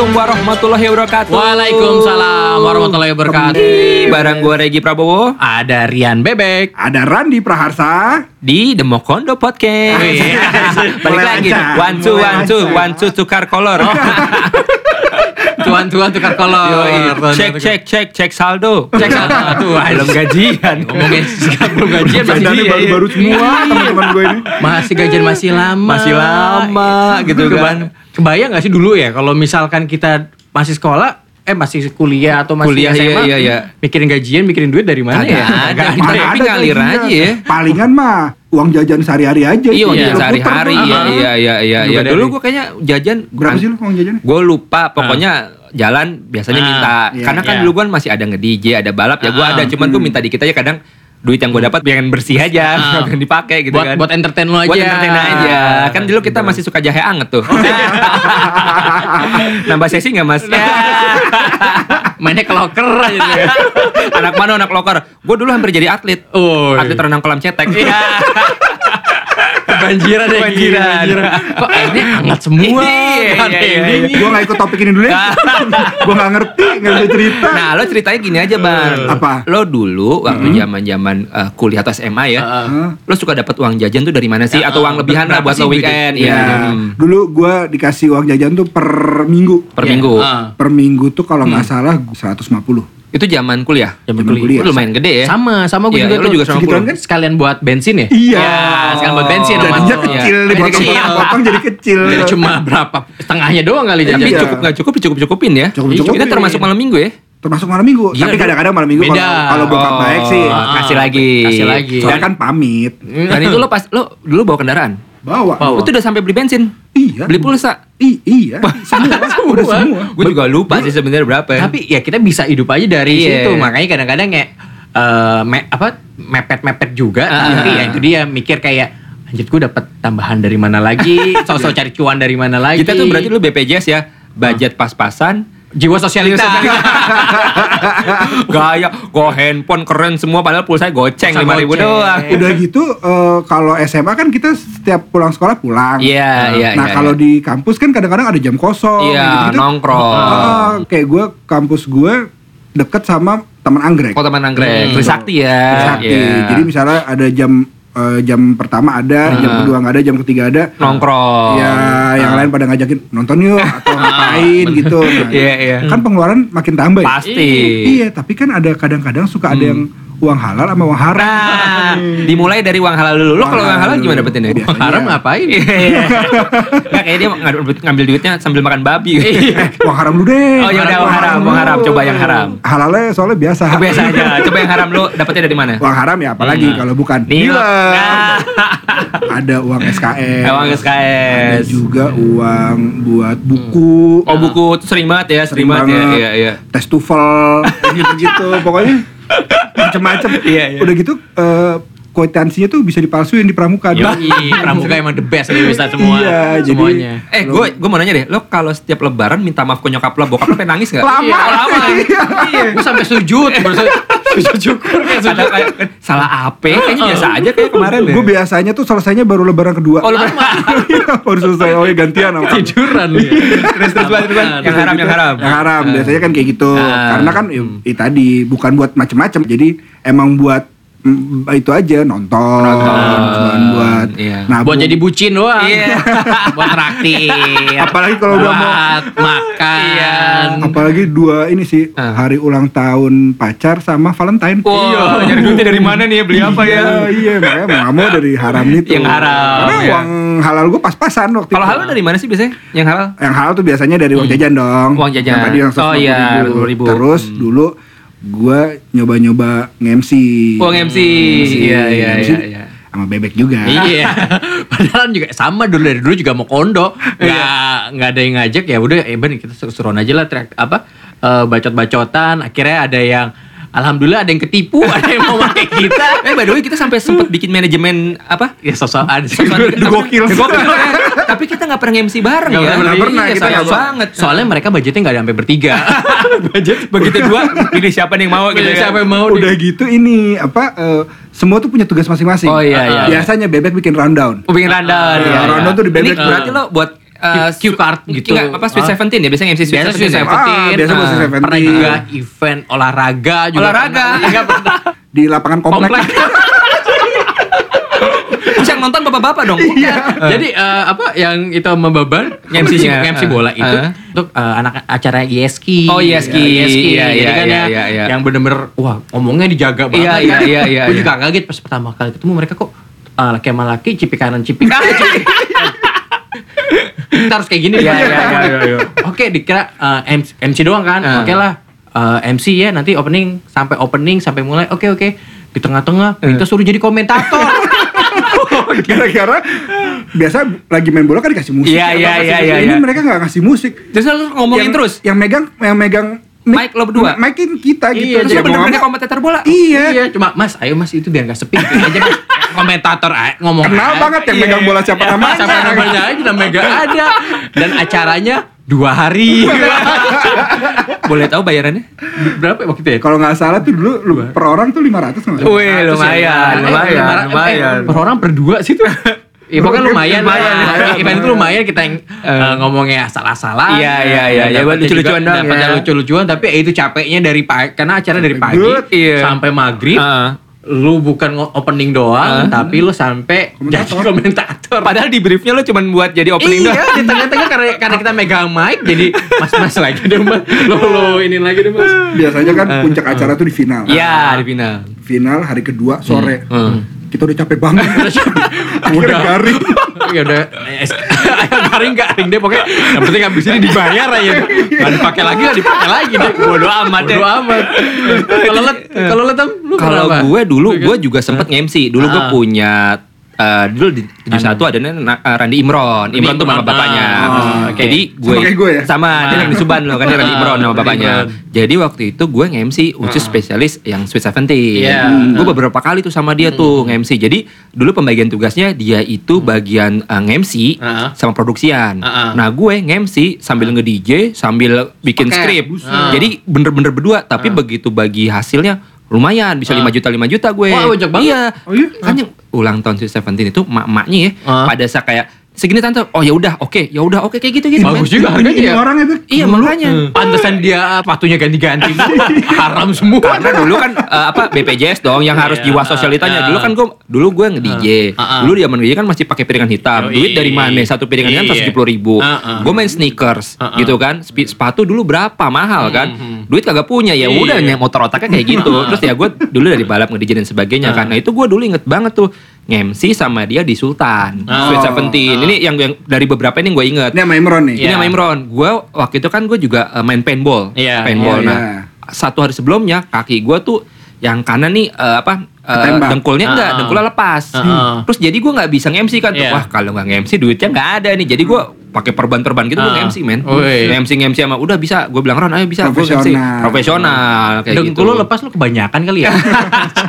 Assalamualaikum warahmatullahi wabarakatuh. Waalaikumsalam warahmatullahi wabarakatuh. Barang gue Regi Prabowo Ada Rian Bebek. Ada Randi Praharsa. di The Mokondo Podcast. Balik lagi. One two one two one two tukar kolor. Tuan-tuan tukar kolor. Tuan-tuan Cek tukar- cek cek cek saldo. Cek saldo. Aduh, belum gajian. Ngomongin belum gajian masih Belanjanya iya, baru-baru iya. semua teman-teman gue ini. masih gajian masih lama. Masih lama gitu kan. Kebayang gak sih dulu ya kalau misalkan kita masih sekolah eh masih kuliah atau masih Kuliah, SMA iya, iya, iya. mikirin gajian mikirin duit dari mana Kagak ya ada. Ada. tapi ada ngalir aja ya. Palingan mah uang jajan sehari-hari aja. Iya, uang Iya. jajan sehari-hari. tuh. Iya, iya, iya, iya, iya. Dulu gue kayaknya jajan Berapa sih lo uang jajan? Gue lupa, pokoknya jalan biasanya Ah, minta. iya, Karena kan iya. dulu gue masih ada nge-DJ, ada balap ya gue Ah, ada. Cuman gue minta dikit aja kadang duit yang gue dapat pengen bersih aja, Ah. pengen dipakai gitu buat kan. buat entertain lo aja. Buat entertain aja. Kan dulu kita masih suka jahe anget tuh. Nambah sesi nggak mas? Mainnya ke locker aja anak mana anak loker? Gue dulu hampir jadi atlet. Oh, Atlet renang kolam cetek. Iya. Kebanjiran ya. Kebanjiran. Kok airnya hangat semua. Iya, iya, iya. dingin. Gue gak ikut topik ini dulu ya. gue gak ngerti, gak bisa cerita. Nah, lo ceritanya gini aja, Bang. Apa? Lo dulu waktu zaman-zaman eh, kuliah atau SMA ya, lo suka dapat uang jajan tuh dari mana sih? Atau uang lebihan lah buat lo weekend? Ya, Iya. Hmm. dulu gue dikasih uang jajan tuh per minggu. Per Iya. minggu. Per minggu tuh kalau nggak salah 150. Itu zaman kuliah. Zaman kuliah. Itu lumayan gede ya. Sama, sama gue Iya, juga lo tuh. juga sama kan? Sekalian buat bensin ya? Iya. Ya, sekalian buat bensin sama Jadinya tuh. kecil, Iya. dipotong Kecil. potong jadi kecil. Iya, Jadi cuma berapa? Setengahnya doang kali Tapi jajan. Iya. cukup nggak cukup, cukup cukupin ya. Cukup-cukupin. Itu termasuk malam minggu ya. Termasuk malam minggu. Iya, Tapi dulu. kadang-kadang malam minggu kalau Beda. kalau bokap baik sih. Oh, kasih Ah, lagi. kasih lagi. Soalnya kan pamit. Dan itu lo pas lo dulu bawa kendaraan. Bawa. Tuh udah sampai beli bensin, Iya. beli pulsa. I- iya. Semua. Udah semua. Gue juga lupa sih sebenarnya berapa ya. Tapi ya kita bisa hidup aja dari Iya. situ. Makanya kadang-kadang kayak eh, me- apa mepet-mepet juga. Ah. Tapi ya itu dia mikir kayak anjir gue dapat tambahan dari mana lagi, sosok cari cuan dari mana lagi. kita tuh berarti lu BPJS ya, budget pas-pasan, jiwa sosialita. gaya, go handphone keren semua padahal pulsa goceng lima ribu doang. Udah gitu eh, kalau SMA kan kita setiap pulang sekolah pulang. Iya, iya, Nah iya, kalau iya. di kampus kan kadang-kadang ada jam kosong. Iya, gitu-gitu. nongkrong. Ah, kayak gue kampus gue deket sama teman anggrek. Kota Mananggrek, Hmm. Trisakti ya. Sakti. Iya. Jadi misalnya ada jam eh, jam pertama ada, jam Ah. kedua nggak ada, jam ketiga ada. nongkrong. Ya, yang lain pada ngajakin nonton yuk atau ngapain gitu. Nah, Iya, iya. Kan pengeluaran makin tambah ya. Pasti. Iya, tapi kan ada kadang-kadang suka ada yang uang halal sama uang haram. Nah, dimulai dari uang halal dulu. Lo kalau uang halal gimana dapetinnya? Biasanya. Uang haram ngapain? Iya. Nggak kayak dia ngambil, ngambil duitnya sambil makan babi. Eh, uang haram lu deh. Oh ya udah uang haram, uang haram. Coba yang haram. Halalnya soalnya biasa. Biasa aja. Coba yang haram lo dapetnya dari mana? Uang haram ya apalagi Hmm. kalau bukan. Nah. Ada uang SKS. Uang Ada SKS. juga uang buat buku. Oh buku sering banget ya, sering, Sering banget, ya. Iya, iya. tes TOEFL gitu-gitu pokoknya macem-macem Iya, iya. udah gitu eh kwitansinya tuh bisa dipalsuin di pramuka Yoi, pramuka emang the best nih bisa semua. Iya, jadi- semuanya. Eh, gue gue mau nanya deh, lo kalau setiap lebaran minta maaf ke nyokap lo, bokap lo pengen nangis gak? Lama. Iya, oh, lama. Iya, gue sampai sujud, sujud syukur kayak kayak, salah apa? Kayaknya biasa aja kayak kemarin deh. gue biasanya tuh selesainya baru lebaran kedua Oh, lebaran. Iya, baru selesai oh ya gantian sama tiduran terus terus terus, yang haram yang haram. yang haram biasanya kan kayak gitu Ah. karena kan ya, ya tadi bukan buat macem-macem jadi emang buat itu aja nonton, Nonton. cuman buat Iya. nabung. Buat jadi bucin doang. Iya. buat traktir. Apalagi kalau udah mau- makan. Iya. apalagi dua ini sih Ah. hari ulang tahun pacar sama Valentine Wah, nyari duitnya dari mana nih? Beli apa ya? Iya, iya makanya mau nggak mau dari haram itu. Yang haram, Karena ya. uang halal gue pas-pasan waktu Kalau halal dari mana sih biasanya? Yang halal? Yang halal tuh biasanya dari uang jajan dong. Uang jajan. Yang tadi yang Oh, iya, 150.000. 150.000. Terus Hmm. dulu gue nyoba-nyoba nge-MC. Uang MC. Iya, iya, iya, iya. Sama bebek juga. Iya. Padahal juga sama dulu dari dulu juga mau kondo. Nggak nggak ada yang ngajak ya udah eh ben kita seru-seruan aja lah track apa eh, bacot-bacotan. Akhirnya ada yang Alhamdulillah ada yang ketipu, ada yang mau pakai kita. Eh by the way kita sampai sempet bikin manajemen apa? Ya sosok ada Gokil. Gokil. Tapi kita nggak pernah MC bareng Nggak ya. pernah, pernah, Iya, kita sayang banget. Soalnya mereka budgetnya nggak ada sampai bertiga. Budget begitu dua, ini siapa nih yang mau gitu ya. siapa yang mau Udah gitu ini apa eh, semua tuh punya tugas masing-masing. Oh, iya, iya. Biasanya bebek bikin rundown. Oh, bikin rundown. Ah, ya, rundown ya. tuh di Ini bebek. berarti lo buat eh, Cue card gitu. Enggak, apa Sweet Ah. Seventeen ya biasanya MC Sweet Biasa Seventeen. Sweet ya? Seventeen. Ah, biasa ah, Sweet Seventeen. Pernah juga event olahraga juga. Olahraga. pernah. Enggak pernah. Di lapangan komplek. Komplek. Yang nonton bapak-bapak dong. Iya. Jadi eh, apa yang itu membeban MC-nya. MC bola itu Ah. untuk eh, anak acara ISKI. Oh, ISKI. ISKI. Iya, Jadi iya, kan iya, ya, iya, iya. yang bener-bener wah ngomongnya dijaga banget. Iya, iya, iya, iya, Gue iya. juga kaget pas pertama kali ketemu mereka kok eh, laki sama laki cipik kanan cipik. Kita harus kayak gini. Iya, iya, iya, iya. Oke dikira eh, MC, MC doang kan. Ah. Oke lah. eh, MC ya nanti opening sampai opening sampai mulai. Oke oke. Di tengah-tengah kita suruh jadi komentator. Gara-gara biasa lagi main bola kan dikasih musik. Iya, ya, iya, iya, kasih iya. Ini mereka nggak ngasih musik. Terus lu ngomongin Yang- terus. Yang megang yang megang Mic lo berdua? Mic-in kita gitu. Iya, Terus bener-bener kompetitor bola. Iya. Iya, cuma Mas, ayo Mas itu biar gak sepi gitu aja Mas. Komentator ngomong Kenal aja. banget yang Iya. megang bola siapa Iya, namanya. Siapa namanya aja namanya gak ada. Dan acaranya dua hari. Boleh tahu bayarannya? Berapa waktu itu ya? Kalau nggak salah tuh dulu lu, per orang tuh 500 nggak? Wih, Ratus lumayan, ya. lumayan, Eh, lumayan. per orang berdua sih tuh. Iya pokoknya lumayan, Lumayan, lumayan. lumayan. Event itu lumayan kita yang eh, ngomongnya asal-asalan. Iya, iya, iya, iya, buat Dapatnya lucu-lucuan doang dapatnya ya. lucu-lucuan tapi ya itu capeknya dari pagi karena acara dari pagi Good. Iya. sampai maghrib. Heeh. Lu bukan opening doang, tapi lu sampai jadi komentator. Padahal di briefnya lo cuma buat jadi opening iya, doang. di tengah-tengah karena karena kita megang mic jadi mas-mas lagi deh mas. Lo lo ini lagi deh mas. Biasanya kan puncak acara tuh di final. Iya, di final. Final hari kedua sore. Hmm. Kita udah capek banget. Udah. garing. ya udah garing garing deh pokoknya yang penting habis ini dibayar aja nggak dipakai lagi nggak dipakai lagi deh bodo amat bodo amat kalau let kalau Tam, lu Kalau gue dulu, Lu kan? gue juga sempet nge-MC. Dulu gue Ah. punya eh, dulu di 71 ada na- eh, Randy Imron. Imron tuh nama bapaknya. ah, oke. Jadi gue Sama kayak gue ya? Sama dia Ah. yang di Suban loh kan dia Randy Ah, Imron nama bapaknya. Jadi waktu itu gue nge-MC khusus spesialis yang Sweet Seventeen. Iya. Gue beberapa kali tuh sama dia tuh nge-MC. Jadi dulu pembagian tugasnya dia itu bagian eh, nge-MC Ah. sama produksian. Ah, ah. Nah gue nge-MC sambil nge-DJ sambil bikin Pakai. skrip. Ah. Jadi bener-bener berdua. Tapi begitu bagi hasilnya lumayan bisa Ah. 5 juta 5 juta gue. Wah, banyak banget. Iya. Oh, iya? Kan yang ulang tahun Sweet Seventeen itu mak-maknya ya Ah. pada saat kayak segini tante. Oh ya udah, oke, ya udah, oke kayak gitu gitu. Bagus men. juga harganya Ini ya orang ya, Bek. Iya makanya. pantesan dia sepatunya ganti-ganti haram semua Karena dulu kan eh, apa BPJS dong yang harus Iya, jiwa sosialitanya. ah, Dulu kan gue dulu gue nge-DJ. Ah, ah. Dulu zaman nge-DJ kan masih pakai piringan hitam. Duit dari mana? Satu piringan hitam Iya. seratus tujuh puluh ribu. Gue main sneakers gitu kan. Sepatu dulu berapa mahal kan? Hmm, Duit kagak punya ya Iya. udah motor otaknya kayak gitu. Terus ya gue dulu dari balap nge-DJ dan sebagainya kan. Nah itu gue dulu inget banget tuh nge-MC sama dia di Sultan Oh. Sweet Seventeen. Ini yang, yang dari beberapa ini gue inget. Ini sama Imron nih. Ini sama Imron. Gue waktu itu kan gue juga eh, main paintball. Iya, Paintball. iya, Nah, iya. satu hari sebelumnya kaki gue tuh yang kanan nih eh, apa Ketembak. dengkulnya enggak, Ah. dengkulnya lepas. Ah. Terus jadi gue nggak bisa nge-MC kan. tuh. Iya. Wah kalau nggak nge-MC duitnya nggak ada nih. Jadi gue pakai perban-perban gitu gue Ah. nge-MC men. Woi. Nge-MC nge-MC sama udah bisa. Gue bilang Ron ayo bisa. Gue. Profesional. Profesional kayak Dengkul gitu. lu lepas lu kebanyakan kali ya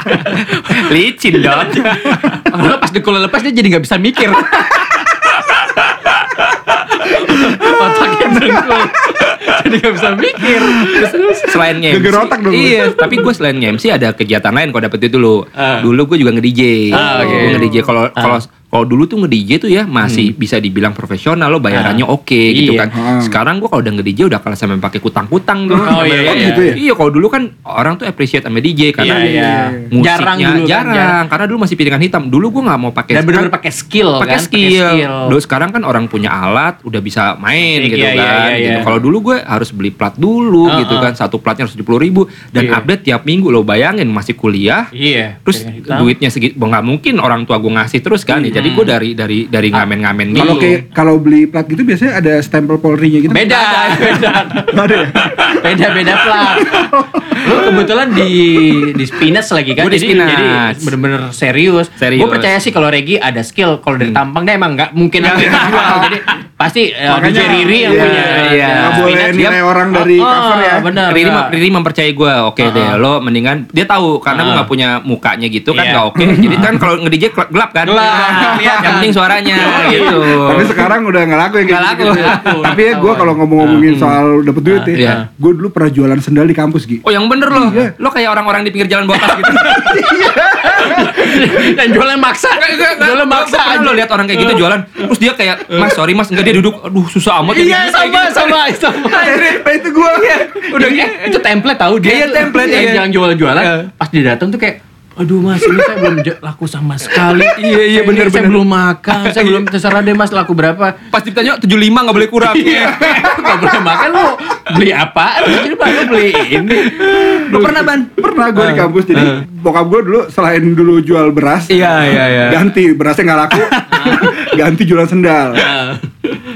Licin dong. Lu pas dengkul lepas dia jadi nggak bisa mikir otaknya dengkul jadi nggak bisa mikir selain nge-MC Geger otak dong. iya tapi gue selain nge-MC ada kegiatan lain kalau dapet itu dulu Ah. dulu gue juga nge-DJ Ah, oke. gue nge-DJ kalau Ah. kalau kalau dulu tuh nge-DJ tuh ya masih bisa dibilang profesional lo bayarannya Ah. oke gitu Iya. kan Ah. sekarang gue kalau udah nge-DJ udah kalah sampai pakai kutang-kutang tuh Oh, iya, Oh, iya. gitu ya? iya kalau dulu kan orang tuh appreciate sama DJ karena Iya, iya. musiknya Jarang jarang, dulu kan, jarang. karena dulu masih piringan hitam dulu gue nggak mau pakai dan benar-benar pakai skill pakai kan skill. Dulu sekarang kan orang punya alat udah bisa main Iya, gitu iya, kan. iya, iya. gitu. Kalau dulu gue harus beli plat dulu Uh-uh. gitu kan. Satu platnya harus tujuh ribu dan Iya. update tiap minggu lo bayangin masih kuliah. iya Terus duitnya segitu, nggak mungkin orang tua gue ngasih terus kan. ya. Jadi gue dari dari dari ngamen-ngamen Kalau dulu. kayak kalau beli plat gitu biasanya ada stempel Polri-nya gitu. beda beda ada ya? beda beda plat lu kebetulan di di Spinas lagi kan Gua di jadi Spinas. jadi bener-bener serius Serius. gue percaya sih kalau Regi ada skill kalau dari tampang dia emang nggak mungkin yang jual jadi pasti uh, Makanya, DJ Riri yang iya, punya iya. Nggak boleh nilai orang dari Oh, cover ya. bener Riri, Riri mempercayai gue, oke deh, Uh-uh. lo mendingan dia tahu karena gue Uh-uh. nggak punya mukanya gitu kan Iya. nggak oke. Jadi kan kalau nge DJ gelap kan, Gelap. Yang penting suaranya gitu. Tapi sekarang udah nggak laku ya Nggak laku. gitu. Laku, Tapi ya gue kalau ngomong-ngomongin soal dapet duit Iya. ya, gue dulu pernah jualan sendal di kampus Gi. Oh yang bener loh. Lo kayak orang-orang di pinggir jalan botas gitu. Dan jualan maksa. Jualan maksa aja. lo lihat orang kayak gitu jualan, terus dia kayak, Mas sorry mas, enggak dia duduk, aduh susah amat. ya Iya Kayak sama gitu. sama sama. Nah itu gue. Udah eh, itu template tahu dia. Iya, template, yang, iya. Iya. Pas dia datang tuh kayak Aduh mas, ini saya belum laku sama sekali. Iya, iya, bener, Saya bener. belum makan, saya belum terserah deh mas laku berapa. Pas ditanya 75 nggak boleh kurang. Iya. Gak boleh makan lu beli apa? Jadi lu beli ini. Lo pernah ban? Pernah gue di kampus jadi bokap gue dulu selain dulu jual beras, Iya iya iya. ganti berasnya nggak laku, ganti jualan sendal.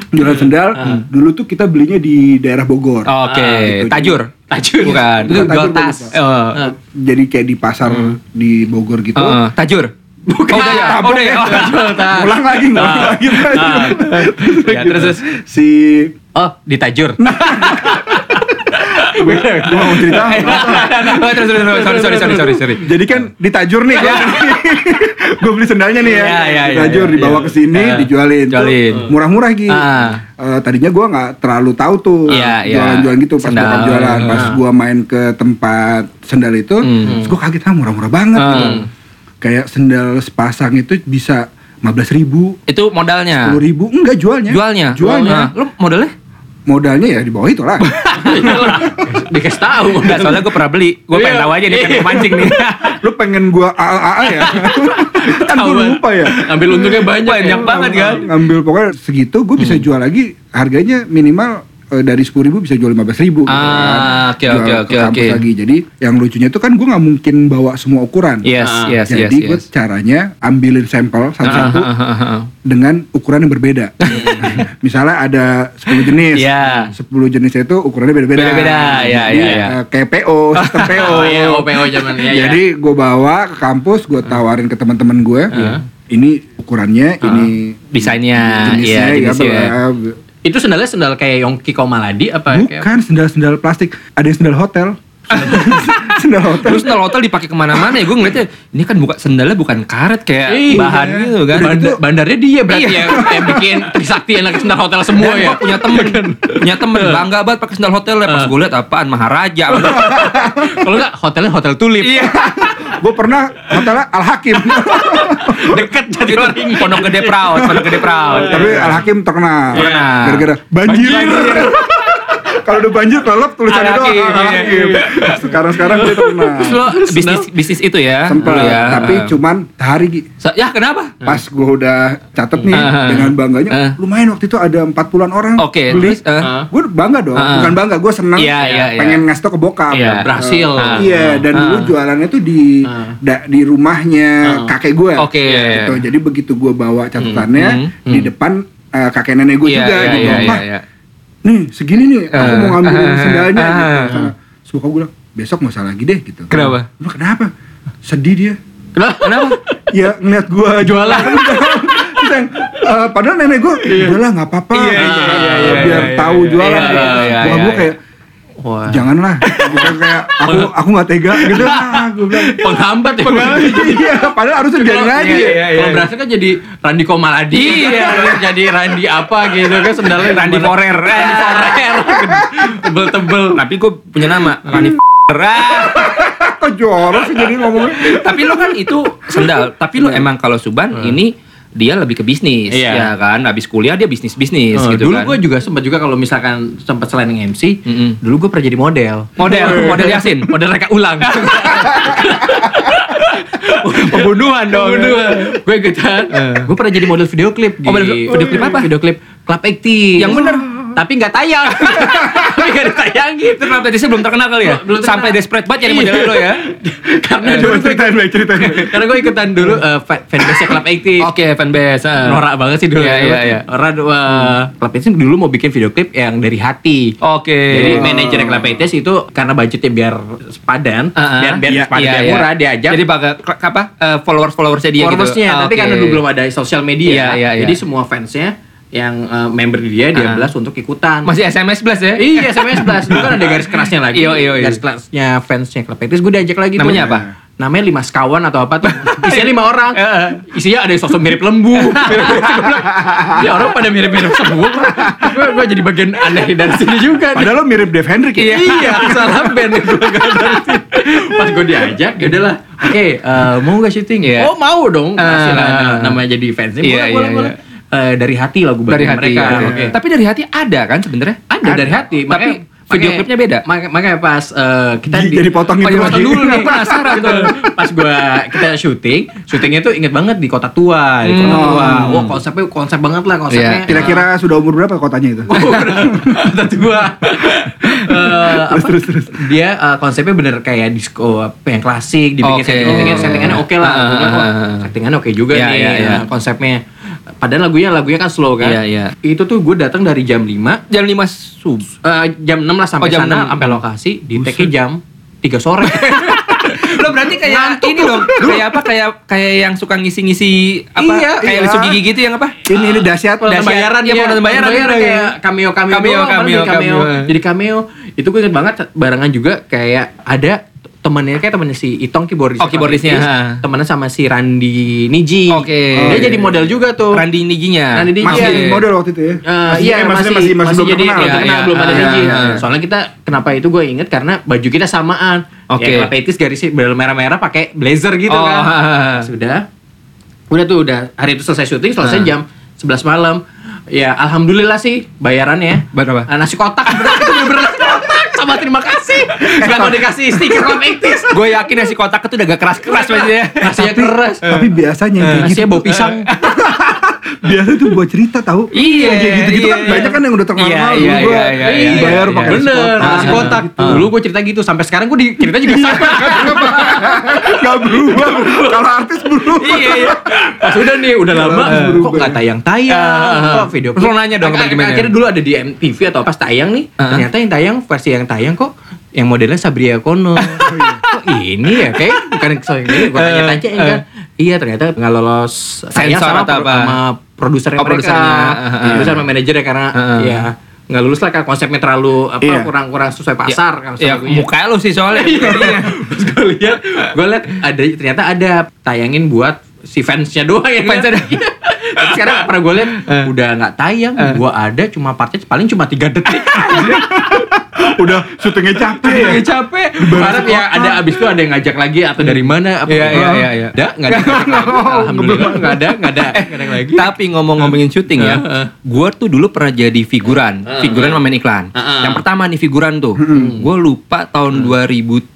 Jualan sendal dulu tuh kita belinya di daerah Bogor. Oke, gitu. tajur. Tajur. Bukan. Bukan jual tas. Oh. Jadi kayak di pasar di Bogor gitu. Heeh, tajur. Bukan. Oh, udah ya. Oh, udah ya. Oh, Jual tas. Ulang lagi, ngulang lagi. Ya, terus, terus. si Oh, di tajur. gue mau cerita. Oh, terus terus terus. sorry sorry sorry sorry sorry. Jadi kan ditajur nih gue gue beli sendalnya nih ya. Iya, iya, iya, ditajur iya, dibawa iya. ke sini dijualin. Murah-murah gitu. Eh, tadinya gue nggak terlalu tahu tuh Iya, iya. jualan-jualan gitu pas bokap jualan. Pas Ah. gue main ke tempat sendal itu, Hmm. terus gue kaget ah murah-murah banget. Hmm. gitu. Kayak sendal sepasang itu bisa 15 ribu, Itu modalnya. 10 ribu, enggak jualnya. Jualnya. Jualnya. Nah, Lo modalnya? Modalnya ya di bawah itu lah. Dikasih tahu. Enggak, soalnya gue pernah beli. Gue pengen Iya. tahu aja nih, pengen mancing nih. Lu pengen gua AA ya? kan gue lupa ya. Ambil untungnya banyak. Banyak ya. banget kan? ngambil pokoknya segitu gue Hmm. bisa jual lagi harganya minimal dari sepuluh ribu bisa jual lima belas ribu gitu Ah, oke, Jual oke, ke oke, kampus oke. lagi jadi yang lucunya itu kan gue nggak mungkin bawa semua ukuran Yes, Ah. yes, yes, jadi gue yes. caranya ambilin sampel satu-satu Ah, ah, ah, ah, ah. dengan ukuran yang berbeda misalnya ada 10 jenis Iya. 10 jenis itu ukurannya beda-beda Beda-beda, iya, iya, iya. eh, kayak PO sistem PO Oh iya, OPO zaman ya. jadi gue bawa ke kampus gue tawarin ke teman-teman gue ini ukurannya ini Desainnya, jenisnya iya, ya, jenisnya. ya. Itu sendalnya sendal kayak Yongki Komaladi apa kayak Bukan sendal-sendal plastik, ada yang sendal hotel. sendal hotel. Terus sendal hotel dipakai ke mana-mana ya gue ngeliatnya ini kan bukan sendalnya bukan karet kayak Iya. bahan gitu kan. Banda- bandarnya dia berarti Iya. ya yang bikin Trisakti yang lagi sendal hotel semua Dan ya. punya temen, punya temen bangga banget pakai sendal hotel ya. Pas gue liat apaan Maharaja. Kalau enggak hotelnya hotel tulip. iya. Gue pernah hotelnya Al Hakim. Deket jadi Itu orang. Pondok Gede Proud, Pondok Gede Proud. Tapi Al Hakim terkenal. Terkenal. Gara-gara banjir. Kalau udah banjir kelelep tulisannya doang Hakim, Al iya. Hakim. Sekarang-sekarang dia terkenal. Terus lo bisnis bisnis itu ya? Sempet, dulu ya. tapi cuman Gi. Sa- ya kenapa? Pas gue udah catet nih dengan bangganya, lumayan waktu itu ada 40-an orang Oke, beli. terus. Gue bangga dong, bukan bangga, gue seneng Iya, iya, iya. pengen ngasih tau ke bokap. Iya. Berhasil. Iya, dan dulu jualannya tuh di da- di rumahnya kakek gue. Oke. Gitu. Jadi begitu gue bawa catatannya Hmm, di depan eh, kakek nenek gue Iya, juga iya, gitu. Nih segini nih, aku Ah. mau ngambil Ah. sendalnya. Ah. Gitu. Sana. Bokap gue bilang, besok nggak usah lagi deh gitu. Kenapa? Bilang, kenapa? Sedih dia. Kenapa? Ya ngeliat gue jualan. Yang, eh, padahal nenek gue, udahlah nggak apa-apa. Iya, iya, iya, iya, biar iya, tahu iya, jualan. iya, gitu. iya, iya, iya, gue iya. kayak, Wah. janganlah bukan kayak aku aku nggak tega gitu ah, gue bilang Penghambat ya. iya padahal harusnya biarin aja Iya, iya, iya. Kalau berhasil kan jadi Randi Komaladi. Iya. Terus jadi Randi apa gitu kan sendalnya Randi Forer. Randi Forer. Tebel-tebel. Tapi gue punya nama Rani Ah. kok jorok sih jadi ngomongnya tapi lo kan itu sendal tapi lo emang kalau Suban ini dia lebih ke bisnis Iya. ya kan habis kuliah dia bisnis bisnis Oh, gitu dulu kan gue juga sempat juga kalau misalkan sempat selain MC, Mm-mm. dulu gue pernah jadi model. model model Yasin Model reka ulang. pembunuhan dong gue ikutan. Gue pernah jadi model video klip di Oh, model- video klip apa? Video klip Club Active. Yang bener. Tapi nggak tayang. Tapi nggak ditayangin. itu kenapa tadi belum terkenal kali ya Belum sampai desperate banget jadi model lo ya Karena dulu Coba ceritain baik ceritain karena gue ikutan dulu uh, fa- fanbase Club Active. oke fanbase ah. Norak banget sih dulu. Iya, iya, iya. Norak uh, Club Active dulu mau bikin video klip yang dari hati. oke Jadi manajer Club Active itu karena budgetnya biar sepadan, Ah, ah. biar biar Iya, sepadan Iya, biar iya. murah diajak jadi pakai apa followers followersnya dia followersnya, gitu tapi Oke. karena dulu belum ada sosial media, Iya, iya, iya. jadi semua fansnya yang uh, member dia dia Ah. belas untuk ikutan. masih SMS plus ya Iya, SMS Blast. Dulu kan ada garis kerasnya lagi. Iya, iya, iya. Garis kerasnya fansnya Club Active gue diajak lagi namanya tuh. apa namanya lima sekawan atau apa tuh isinya lima orang isinya ada yang sosok mirip lembu ya orang pada mirip-mirip semua gue gue jadi bagian aneh dari sini juga. Padahal lo mirip Dave Hendrik ya. iya salah band gue gak dari sini pas gue diajak ya udahlah oke eh, mau gak syuting Iya. oh mau dong Kasih lah, Ah. namanya jadi fansnya Iya, boleh iya, boleh iya. Eh, dari hati lagu dari hati mereka ya. oke Tapi dari hati ada kan sebenarnya? ada dari hati Tapi makanya- video makanya- klipnya beda. Makanya, makanya pas eh, kita Jadi- jadi potong Oh, itu lagi. dulu nih. Penasaran tuh. pas gua kita syuting syutingnya tuh inget banget di kota tua di kota Hmm. tua wah konsepnya konsep banget lah konsepnya Iya. Kira-kira sudah umur berapa kotanya itu? kota tua Eh, apa, terus, terus. dia eh, konsepnya bener kayak disco apa yang klasik dibikin Oke. settingan settingannya oke lah Ah, Gua bilang, ah, wah, ah. settingannya oke juga Iya, nih iya. eh, konsepnya padahal lagunya lagunya kan slow kan Iya, iya. itu tuh gue datang dari jam 5 Jam 5 sub. Eh, jam 6 lah sampai Oh, jam sana 6. sampai lokasi di take jam 3 sore. Lo berarti kayak ini dong, kayak apa? Kayak kayak yang suka ngisi-ngisi apa? Iya, kayak iya. gigi gitu yang apa? Ini ini dahsyat. Dahsyat. bayaran Iya, ya, penonton bayaran, iya. kayak cameo cameo Cameo, cameo, jadi cameo. cameo. Jadi cameo. Itu gue inget banget barengan juga kayak ada temennya kayak temennya si Itong keyboardis. Oh, keyboardisnya, ha. Temennya sama si Randi Niji. Oke. Dia Oh, iya, jadi iya. model juga tuh. Randi Nijinya. Randi Niji. Masih Iya. model waktu itu ya? Eh, iya eh, masih masih, masih, belum jadi terkenal. belum Iya, terkenal, iya. belum ada Ah, Niji. iya. Soalnya kita kenapa itu gue inget karena baju kita samaan. Oke. Ya, Petis garisnya merah-merah pakai blazer gitu Oh, kan. ha, ha, ha. Sudah. Udah tuh udah hari itu selesai syuting selesai Ah. jam 11 malam. Ya alhamdulillah sih bayarannya. Berapa? Ah, nasi kotak bener sama terima kasih. Sudah mau dikasih stiker Love Actis. Gue yakin nasi kotak itu udah gak keras-keras pasti ya. Nasinya keras. Tapi biasanya yang kayak gitu, Nasinya bau pisang. biasa itu buat cerita tahu. Iya, Kayak gitu-gitu iya, kan iya. banyak kan yang udah terkenal. Iya, iya, iya, iya, iya, bayar iya, pakai iya. nasi Bener, kotak. nasi kotak. Dulu gue cerita gitu, sampai sekarang gue di cerita juga sama. Gak berubah. Kalau artis berubah. Iya, iya. Pas udah nih, udah lama, kok nggak tayang-tayang, kok video Terus nanya dong. Akhirnya dulu ada di MTV atau pas tayang nih, Ah. ternyata yang tayang, versi yang tayang kok yang modelnya Sabria Kono. kok ini ya, kayak bukan yang ini, gue tanya-tanya Eh, kan. Iya ternyata nggak lolos tayang Sensor sama, atau apa? sama produsernya Oh, mereka. produsernya. Ah. Produser sama manajernya karena Ah. ya nggak lulus lah kan konsepnya terlalu apa Iya. kurang kurang sesuai pasar kan Ya, lagunya. muka lu sih soalnya. Iya. Gue lihat, gue lihat ada ternyata ada tayangin buat si fansnya doang ya. Fansnya. Tapi sekarang pernah gue lihat udah nggak tayang, gue ada cuma partnya paling cuma tiga detik. Udah syutingnya capek ya. Udah capek. Harap ya ada abis itu ada yang ngajak lagi atau dari mana? Apa Iya, iya, iya, iya. Ada nggak ada? Alhamdulillah nggak ada, nggak ada, nggak ada yang lagi. Tapi ngomong-ngomongin syuting ya, gue tuh dulu pernah jadi figuran, figuran main iklan. Yang pertama nih figuran tuh, gue lupa tahun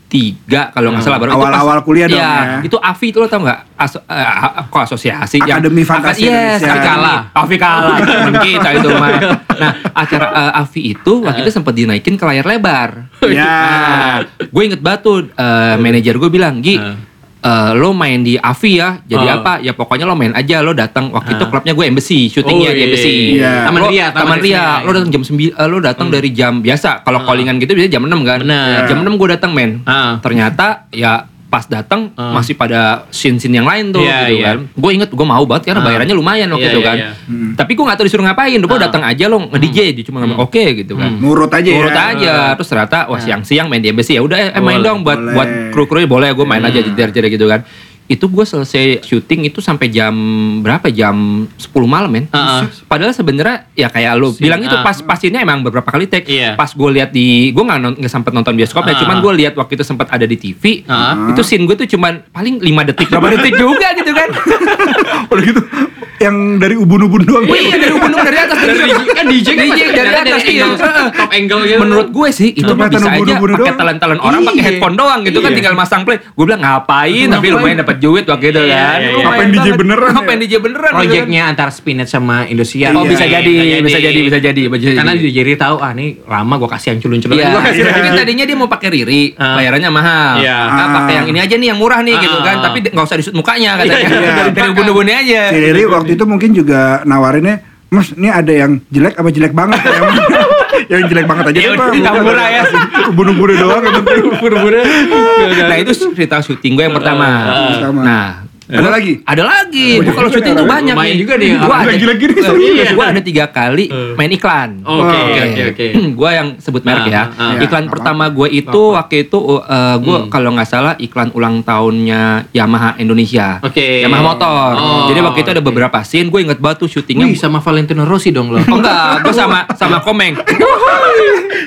2003 kalau nggak salah baru Awal-awal kuliah dong Iya, ya. itu AFI itu lo tau nggak? Aso, a- kok asosiasi? yang- Akademi Fantasi Yes, Indonesia. AFI kalah. AFI kalah, temen kita itu mah. Nah, acara eh, AFI itu waktu itu sempat dinaikin ke layar lebar. Ya. gue inget banget tuh eh, manajer gue bilang Gi Heeh. Eh, lo main di Avi ya jadi Oh. apa ya pokoknya lo main aja lo datang waktu itu Ah. klubnya gue embassy syutingnya Oh, di iya, embassy iya. Taman Lo- Ria, Taman Taman Ria. Ria lo datang jam 9 lo datang dari jam biasa kalau Ah. callingan gitu biasanya jam 6 kan Bener. jam 6 gue datang men Ah. ternyata ya pas datang Ah. masih pada scene-scene yang lain tuh Iya, gitu iya. kan gue inget gue mau banget karena Ah. bayarannya lumayan waktu Iya, itu iya, kan iya. Hmm. tapi gue gak tahu disuruh ngapain gue Ah. datang aja lo nge-DJ dia cuma ngomong oke gitu kan Hmm. Nurut aja ya. Urut aja terus ternyata wah siang-siang main di embassy ya udah eh, main Boleh. dong buat Boleh. buat kru-kru boleh gue main Hmm. aja jeder-jeder gitu kan itu gue selesai syuting itu sampai jam berapa jam 10 malam men Ah, ah. padahal sebenarnya ya kayak lu Si- bilang itu ah. pas pas ini emang beberapa kali take Iya. pas gue lihat di gue nggak nggak sempet nonton bioskop ya Ah. cuman gue lihat waktu itu sempat ada di TV Ah. itu scene gue tuh cuman paling 5 detik berapa detik juga gitu kan Udah gitu. Yang dari ubun-ubun doang. iya dari gunung dari atas Dari DJ kan DJ kan DJ dari atas dari iya angle, top angle gitu. Menurut gue sih itu mah bisa aja ubun-ubun pakai doang. talent-talent orang pakai Iya. headphone doang gitu kan Iya. tinggal masang play. Gue bilang ngapain tapi lumayan dapat duit waktu itu Iya, kan. iya, iya. Ngapain DJ beneran Ngapain ya? DJ beneran gitu kan. Proyeknya antara Spinach sama Indosiar. Oh Iya, bisa jadi, bisa jadi, bisa jadi, jadi. Karena DJ Riri tahu ah nih lama gue kasih yang culun-culun. Iya, kasih jadi tadinya dia mau pakai Riri, Ah. bayarannya mahal. Iya. Nah, pakai yang ini aja nih yang murah nih gitu Ah. kan, tapi nggak usah disut mukanya katanya. Iya, iya. Dari ubun-ubunnya aja. Riri waktu itu mungkin juga nawarinnya, Mas, ini ada yang jelek apa jelek banget? yang, yang jelek banget aja Ya murah ya. Ubun-ubun doang yang penting. Buru-buru. Nah itu cerita syuting gue yang pertama. Pertama. Nah Ada lagi? Ada lagi. Gua kalau syuting tuh banyak Lumayan nih. juga nih. Gua ada, Lagi-lagi nih, eh, serius. gua ada tiga kali main iklan. Oke, oke, oke. Gue yang sebut merek Ah, ya. ah, ah. iklan pertama gue itu waktu itu gue Hmm. kalau nggak salah iklan ulang tahunnya Yamaha Indonesia. Oke. Yamaha motor. Oh, Jadi waktu itu ada beberapa scene gue inget banget tuh syutingnya. Wih, sama Valentino Rossi dong lo. Oh enggak, gue sama sama Komeng.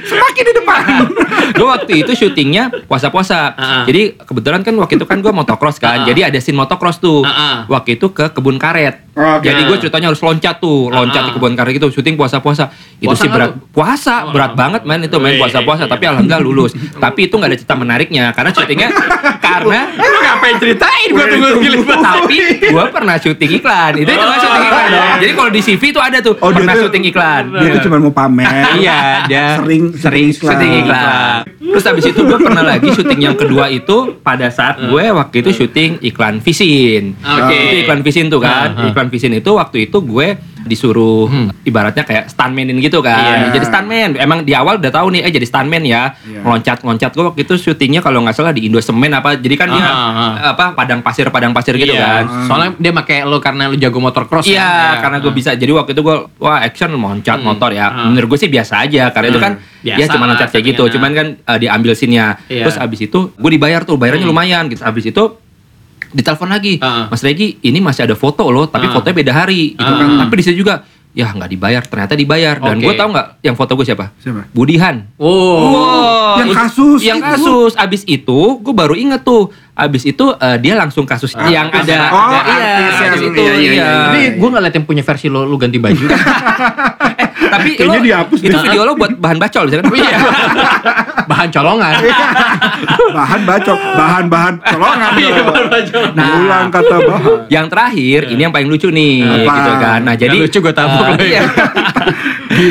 Semakin di depan. gue waktu itu syutingnya puasa-puasa. Ah. Jadi kebetulan kan waktu itu kan gue motocross kan. Ah. Jadi ada scene motocross tuh. Ah. Waktu itu ke kebun karet. Oke. Jadi gue ceritanya harus loncat tuh, loncat Ah, di kebun karet gitu, syuting puasa-puasa. Itu Puasa sih berat. lu? Puasa, Oh, berat oh. banget man itu main puasa-puasa. Tapi alhamdulillah lulus. Tapi itu nggak ada cerita menariknya karena syutingnya karena Lu ngapain ceritain gua tunggu tapi gue pernah syuting iklan. Itu itu syuting iklan. Jadi kalau di CV tuh ada tuh Oh, pernah tuh- syuting iklan. Dia tuh cuma mau pamer. Iya, dia Sering sering iklan. syuting iklan. Terus habis itu gue pernah lagi syuting yang kedua itu pada saat gue waktu itu syuting iklan Visin. Oke. Itu iklan Visin tuh kan. Uh-huh. Iklan Visin itu waktu itu gue disuruh ibaratnya kayak stuntmanin gitu kan. Iya. Jadi stuntman. Emang di awal udah tahu nih eh jadi stuntman ya. Iya. Loncat-loncat gue waktu itu syutingnya kalau nggak salah di Indo Semen apa. Jadi kan dia Ah, ah, ah. apa padang pasir padang pasir gitu Iya, kan. Soalnya dia pakai lo karena lu jago motocross Iya, kan? karena gue bisa. Jadi waktu itu gue wah action loncat Hmm. motor ya. Hmm. Menurut gue sih biasa aja karena itu Hmm. kan Biasa dia cuma loncat kayak gitu. Cuman kan eh, diambil scene-nya. Iya. Terus abis itu gue dibayar tuh, bayarnya Hmm. lumayan gitu. Abis itu ditelepon lagi, Ah. Mas Regi, ini masih ada foto loh, tapi Ah. fotonya beda hari gitu Ah. kan. Tapi di situ juga ya nggak dibayar, ternyata dibayar. Dan Oke. gue tahu nggak yang foto gue siapa? Siapa? Budihan. Oh. Wow, yang kasus yang itu. kasus abis itu gue baru inget tuh abis itu eh, dia langsung kasus yang Artis. ada Oh, ada- iya yang- abis itu iya, iya, iya. iya. Tapi gue ngeliat yang punya versi lo, lu ganti baju. Eh, tapi Kayaknya lo- dihapus itu deh. video lo buat bahan bacol bisa kan? Iya. Bahan colongan. bahan bacok, bahan-bahan colongan. dong. Nah. Ulang kata bahan. Yang terakhir ini yang paling lucu nih Apa? gitu kan. Nah, jadi lucu gua tabok eh, lo ya. iya.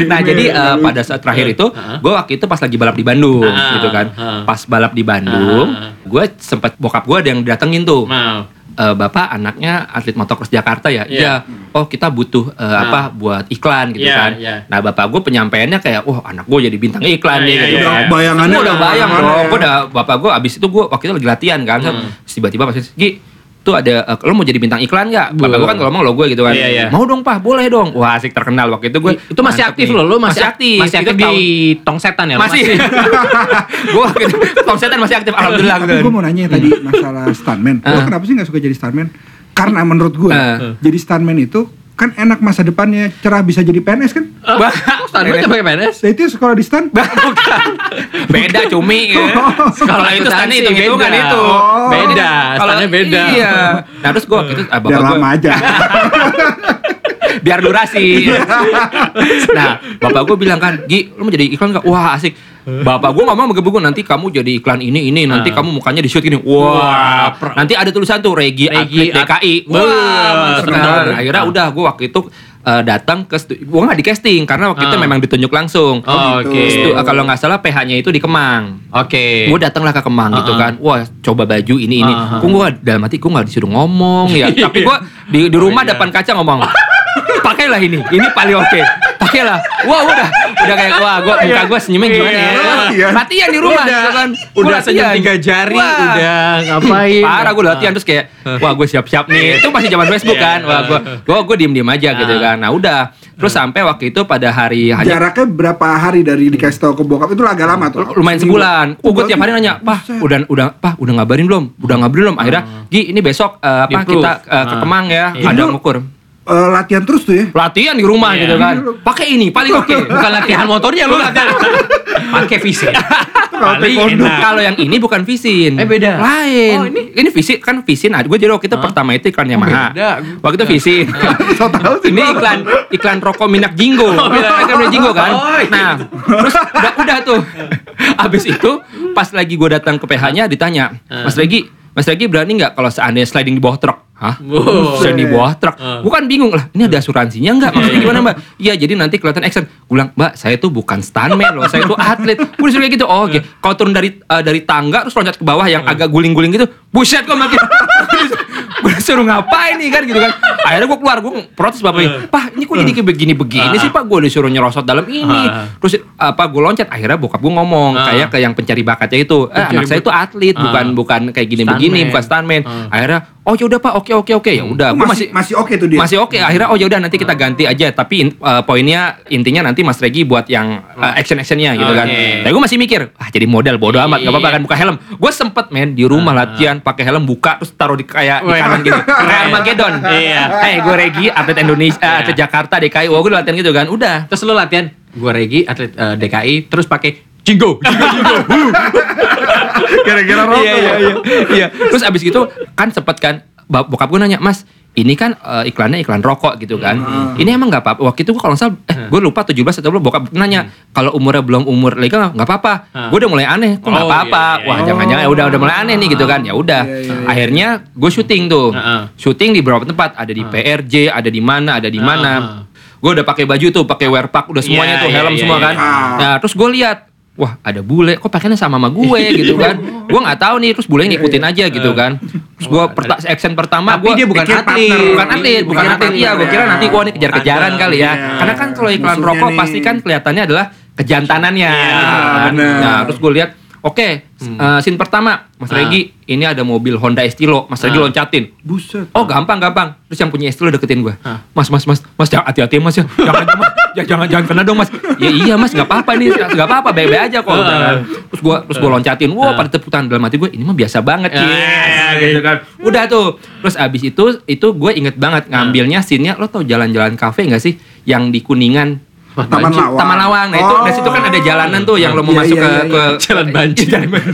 nah, jadi eh, pada saat terakhir itu gue waktu itu pas lagi balap di Bandung Ah, gitu kan. ah. Pas balap di Bandung, Ah. gue sempet bokap gue ada yang datengin tuh. Eh, bapak anaknya atlet motocross Jakarta ya, Iya. iya. Oh kita butuh eh, apa buat iklan gitu Iya, kan. iya. Nah bapak gue penyampaiannya kayak, wah anak gue jadi bintang iklan Iya, nih iya, gitu iya. kan. Bayangannya Gua udah udah bayang dong. ya? Gue udah bapak gue abis itu gue waktu itu lagi latihan kan. Hmm. Tiba-tiba pas Gi tuh ada eh, lo mau jadi bintang iklan nggak? Bu. Bapak gue kan kalau ngomong lo gue gitu kan. Iya, iya. Mau dong pak, boleh dong. Wah asik terkenal waktu itu gue. Itu masih aktif lo, lo masih, aktif. Masih aktif di tahun- tong setan ya? lo masih. gue waktu itu Tom Setan masih aktif alhamdulillah. Tapi gitu. gue mau nanya tadi masalah stuntman. Lo kenapa sih nggak suka jadi stuntman? Karena menurut gue, Ah. jadi stuntman itu kan enak masa depannya cerah bisa jadi PNS kan? Bah, Standar pakai PNS? Nah itu sekolah di stan. beda cumi ya. Kalau itu standnya hitung hitungan beda. itu. Oh. Beda, Kalau standnya beda. Iya. Nah terus gue itu ah, Biar bapak gue lama aja. biar durasi. nah bapak gue bilang kan, Gi, lu mau jadi iklan gak? Wah asik. Bapak gue ngomong begitu nanti kamu jadi iklan ini ini nanti Ah. kamu mukanya di shoot gini. Wah, Wah, nanti ada tulisan tuh Regi, Regi atlet DKI. Wah, seneng kan. banget. Akhirnya udah gue waktu itu eh, datang ke gue nggak di casting karena waktu itu Ah. memang ditunjuk langsung. Oh, gitu. Oke. Stu- eh, kalau nggak salah PH-nya itu di Kemang. Oke. Gue datanglah ke Kemang gitu Ah, kan. Wah, coba baju ini ini. Ah. Kok gue dalam hati gue nggak disuruh ngomong ya. Tapi gue di, di rumah Oh, iya. depan kaca ngomong. Pakailah ini. Ini paling oke. Pakailah. Wah, udah udah kayak wah gue muka gue senyumnya gimana ya. Iya. Latihan. Latihan di rumah Udah. gitu kan. Gua Udah senyum tiga jari, Wah. udah ngapain? Parah gue latihan terus kayak wah gue siap-siap nih. Itu masih zaman Facebook Iya. kan. Wah gue gue gue diem-diem aja gitu kan. Nah udah. Terus sampai waktu itu pada hari Jaraknya berapa hari dari dikasih tahu ke bokap itu agak lama tuh. lumayan sebulan. Oh, gue berarti- tiap hari nanya, "Pah, udah udah Pah, udah ngabarin belum? Udah ngabarin belum?" Akhirnya, "Gi, ini besok eh, apa kita eh, ke Ah. Kemang ya, Iya. ada ngukur." Eh, latihan terus tuh ya. Latihan di rumah Iya. gitu kan. Pakai ini paling oke. Bukan latihan motornya lu latihan. Pakai. Paling enak. Kalau yang ini bukan Visin. Eh, beda. Lain. Oh, ini? ini Visin kan Visin. Gue jadi waktu itu Hah? pertama itu iklan Yamaha. beda. Waktu itu Visin. So tahu sih. ini iklan iklan rokok minyak jinggo. minyak- Iklan minyak jinggo kan. Oh, iya. Nah, terus udah, udah tuh. Abis itu pas lagi gue datang ke PH-nya ditanya, Mas Regi, Mas Regi berani nggak kalau seandainya sliding di bawah truk? Hah? Wow. Sliding di bawah truk? Ah. Gue kan bingung lah. Ini ada asuransinya nggak? Maksudnya gimana mbak? Iya, jadi nanti kelihatan action. Gue bilang, Mbak, saya tuh bukan stuntman loh, saya tuh atlet. Gue disuruh kayak gitu. Oh, oke. Kalau turun dari eh, dari tangga terus loncat ke bawah yang agak guling-guling gitu, buset kok makin. gue disuruh ngapain nih kan gitu kan. Akhirnya gue keluar gue protes bapaknya. Pak ini kok jadi kayak begini-begini sih pak? Gue disuruh nyerosot dalam ini. Ah. terus apa gue loncat. Akhirnya bokap gue ngomong Ah. kayak ke yang pencari bakatnya itu. Eh, anak saya itu atlet Ah. bukan bukan kayak gini-begini Stuntman. bukan stuntman. Ah. akhirnya oh ya udah pak. Oke oke oke. Ya udah Oh, gue masih masih oke tuh dia. masih oke. Akhirnya oh ya udah nanti kita ganti aja. Tapi in- eh, poinnya intinya nanti Mas Regi buat yang action actionnya gitu kan. Tapi gue masih mikir ah jadi model bodoh amat gak apa-apa kan buka helm. Gue sempet men di rumah latihan pakai helm buka terus taruh di kayak di kanan gitu. Kayak Armageddon. Iya. eh gue Regi atlet Indonesia Iya. atlet Jakarta DKI oh gue latihan gitu kan udah. Terus lu latihan, gua Regi atlet eh, DKI terus pakai Jingo. Gara-gara rokok. iya iya iya. Iya. Terus abis gitu kan sempet kan bokap gue nanya mas ini kan eh, iklannya iklan rokok gitu kan. Ini emang nggak apa-apa. Waktu itu gue kalau nggak salah eh, gue lupa 17 atau belum bokap nanya kalau umurnya belum umur legal nggak apa-apa. Hmm. gue udah mulai aneh kok nggak Oh, apa-apa? iya, iya, wah iya. jangan-jangan udah udah mulai aneh nih gitu kan. Ya udah. Iya, iya, iya. akhirnya gue syuting tuh. Heeh. syuting di beberapa tempat. Ada di PRJ ada di mana ada di mana. gue udah pakai baju tuh pakai wear pack udah semuanya Iya, tuh iya, helm iya, semua iya. kan. Nah terus gue lihat wah ada bule. Kok pakainya sama sama gue gitu kan? Gue nggak tahu nih terus bule ngikutin aja gitu kan? Terus gue perta- action pertama gua dia bukan atlet. bukan atlet bukan atlet. iya gue kira nanti gue nih kejar-kejaran kali ya. Iya. karena kan kalau iklan rokok pasti kan kelihatannya adalah kejantanannya. Iya, nah terus gue lihat oke eh, scene pertama Mas Ah. Regi ini ada mobil Honda Estilo Mas Regi Ah. loncatin Buset. Oh gampang gampang. Terus yang punya Estilo deketin gue. Hah. Mas mas mas mas hati-hati mas ya. Jangan jangan jangan jangan, jangan kena dong mas. Ya iya mas nggak apa-apa nih nggak apa-apa baik-baik aja kok. Heeh. Terus gue terus gue loncatin. Wah pada tepuk tangan dalam hati gue ini mah biasa banget. Ah. Yes, gitu kan. Udah tuh. Terus abis itu itu gue inget banget ngambilnya scene-nya lo tau jalan-jalan kafe nggak sih yang di kuningan Taman Lawang. Taman Lawang. Nah itu Oh. dari situ kan ada jalanan tuh yang lo mau Iya, masuk iya, ke, iya, ke iya. Jalan Banci. Jalan Banci.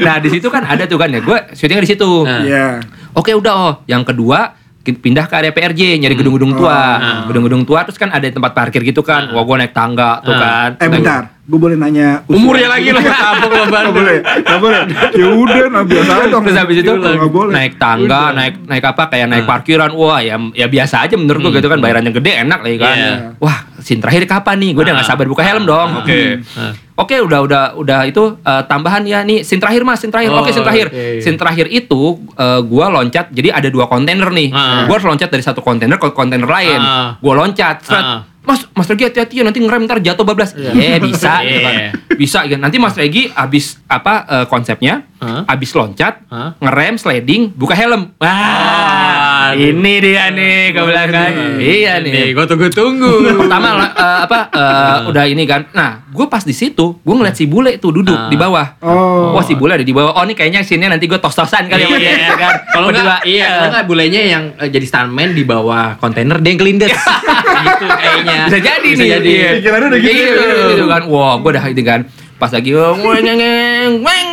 nah di situ kan ada tuh kan ya. Gue syutingnya di situ. Nah. Iya. Oke udah oh. Yang kedua pindah ke area PRJ nyari gedung-gedung tua. Oh. Gedung-gedung tua terus kan ada tempat parkir gitu kan. Wah gue naik tangga tuh Ah. kan. Eh bentar, gue boleh nanya? Umurnya lagi lo tabung lo bandel. boleh, nggak boleh. Ya udah, nah biasa aja. Terus habis itu Nggak boleh. naik tangga, naik naik apa kayak naik parkiran. Wah ya ya biasa aja menurut gue gitu kan bayarannya gede enak lagi kan. Iya. Wah scene terakhir kapan nih? Gue udah nggak sabar buka helm dong. Oke. Ah. Oke udah udah udah itu eh, tambahan ya nih scene terakhir mas scene terakhir Oh, oke scene terakhir oke. scene terakhir itu eh, gua loncat jadi ada dua kontainer nih Ah. gua harus loncat dari satu kontainer ke kontainer lain Ah. gua loncat. Ah. mas mas Regi hati-hati ya nanti ngerem ntar jatuh bablas iya bisa gitu kan. Iya. bisa ya nanti mas Regi abis apa eh, konsepnya Ah. abis loncat Ah. ngerem sliding buka helm wah Aduh. ini dia nih gue bilang kan iya nih gue tunggu-tunggu. pertama la- eh, apa eh, udah ini kan nah gue pas di situ gue ngeliat si bule tuh duduk Ah. di bawah Oh. wah si bule ada di bawah oh ini kayaknya sini nanti gue tos-tosan kali sama dia ya kan Kalau enggak, iya, kalau enggak bulenya yang eh, jadi stuntman di bawah kontainer dia yang kelindes. gitu kayaknya. bisa jadi Bisa nih jadi. Iya. Pikirannya udah gitu. Iya, gitu, gitu kan wah gue udah itu kan pas lagi oh, weng weng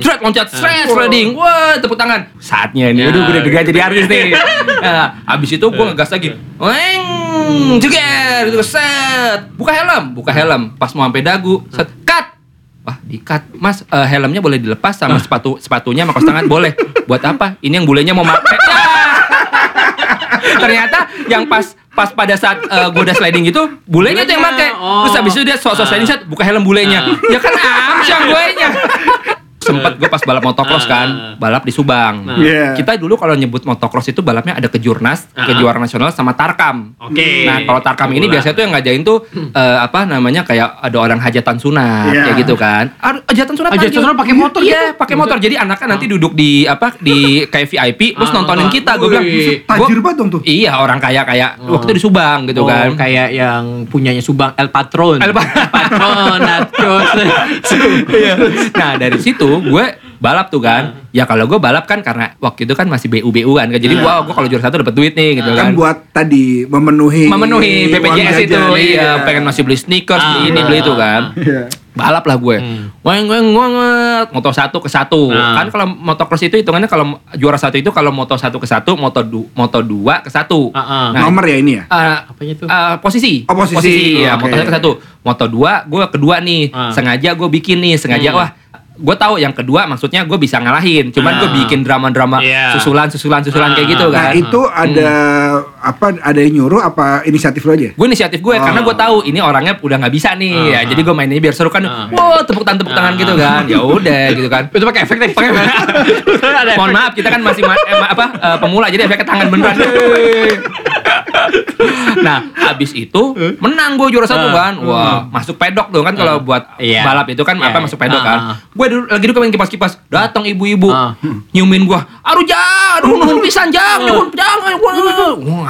Dret, loncat, stres, sliding, wah tepuk tangan. Saatnya ini, Ya. aduh gue udah gede jadi artis nih. Nah, Abis itu gue ngegas lagi. Weng, jeger, gitu, set. Buka helm, buka helm. Pas mau sampai dagu, set, cut. Wah di cut, mas eh, helmnya boleh dilepas sama sepatu sepatunya sama kaos tangan? Boleh. Buat apa? Ini yang bulenya mau pakai ternyata yang pas pas pada saat gue udah sliding itu bulenya tuh yang pakai oh. terus habis itu dia sok-sok sliding set. Buka helm bulenya. Ya kan amsyang gue nya sempet gue pas balap motocross kan balap di Subang Iya. kita dulu kalau nyebut motocross itu balapnya ada kejurnas Ah. kejuaraan nasional sama tarkam Oke. nah kalau tarkam ini biasanya tuh yang ngajain tuh eh, apa namanya kayak ada orang hajatan sunat Iya. kayak gitu kan hajatan sunat Hajatan aja. sunat pakai motor iya gitu? pakai motor jadi anaknya nanti duduk di apa di kayak VIP terus Ah, nontonin ah. kita gue bilang Tajir banget dong tuh. Iya orang kaya kayak waktu itu di Subang gitu Oh, kan. kayak yang punyanya Subang El Patron. El Pa- Patron. Iya. Nah dari situ gue balap tuh kan. Ya kalau gue balap kan karena waktu itu kan masih BU BU kan. Jadi Iya. wow gue kalau juara satu dapat duit nih gitu Kan kan. buat tadi memenuhi Memenuhi BPJS itu jajan, iya pengen masih beli sneakers Ah. beli ini beli itu kan. Iya. Balap lah gue. Hmm. Weng weng wanget. Moto satu ke satu. Ah. Kan kalau motocross itu hitungannya kalau juara satu itu kalau moto satu ke satu, moto du, moto dua ke satu. Ah, ah. Nah, Nomor ya ini ya? eh, Apanya tuh? Eh, posisi. Oh, posisi. ya, Oke. moto satu satu. Moto dua, gue kedua nih. Sengaja gue bikin nih, sengaja Hmm. wah. Gue tahu yang kedua maksudnya gue bisa ngalahin. Cuman Ah. gue bikin drama-drama Iya. susulan, susulan, susulan Ah. kayak gitu Nah kan. itu ada apa ada yang nyuruh apa inisiatif lo aja? gue inisiatif gue Oh. karena gue tahu ini orangnya udah nggak bisa nih ya Ah, jadi gue mainnya biar seru kan Ah. wow tepuk tangan tepuk tangan Ah. gitu kan ya udah gitu kan Itu pakai efek tadi. Pakai efek. mohon maaf kita kan masih ma- eh, ma- apa eh, pemula jadi efeknya tangan beneran nah habis itu menang gue juara satu Ah. kan wah masuk pedok tuh kan kalau buat Iya. balap itu kan Iya, apa iya. masuk pedok Ah, kan ah. gue dulu lagi dulu main kipas kipas datang ibu-ibu Ah. nyumin gue aduh jangan aduh nuhun pisan jangan nuhun jangan wah wah,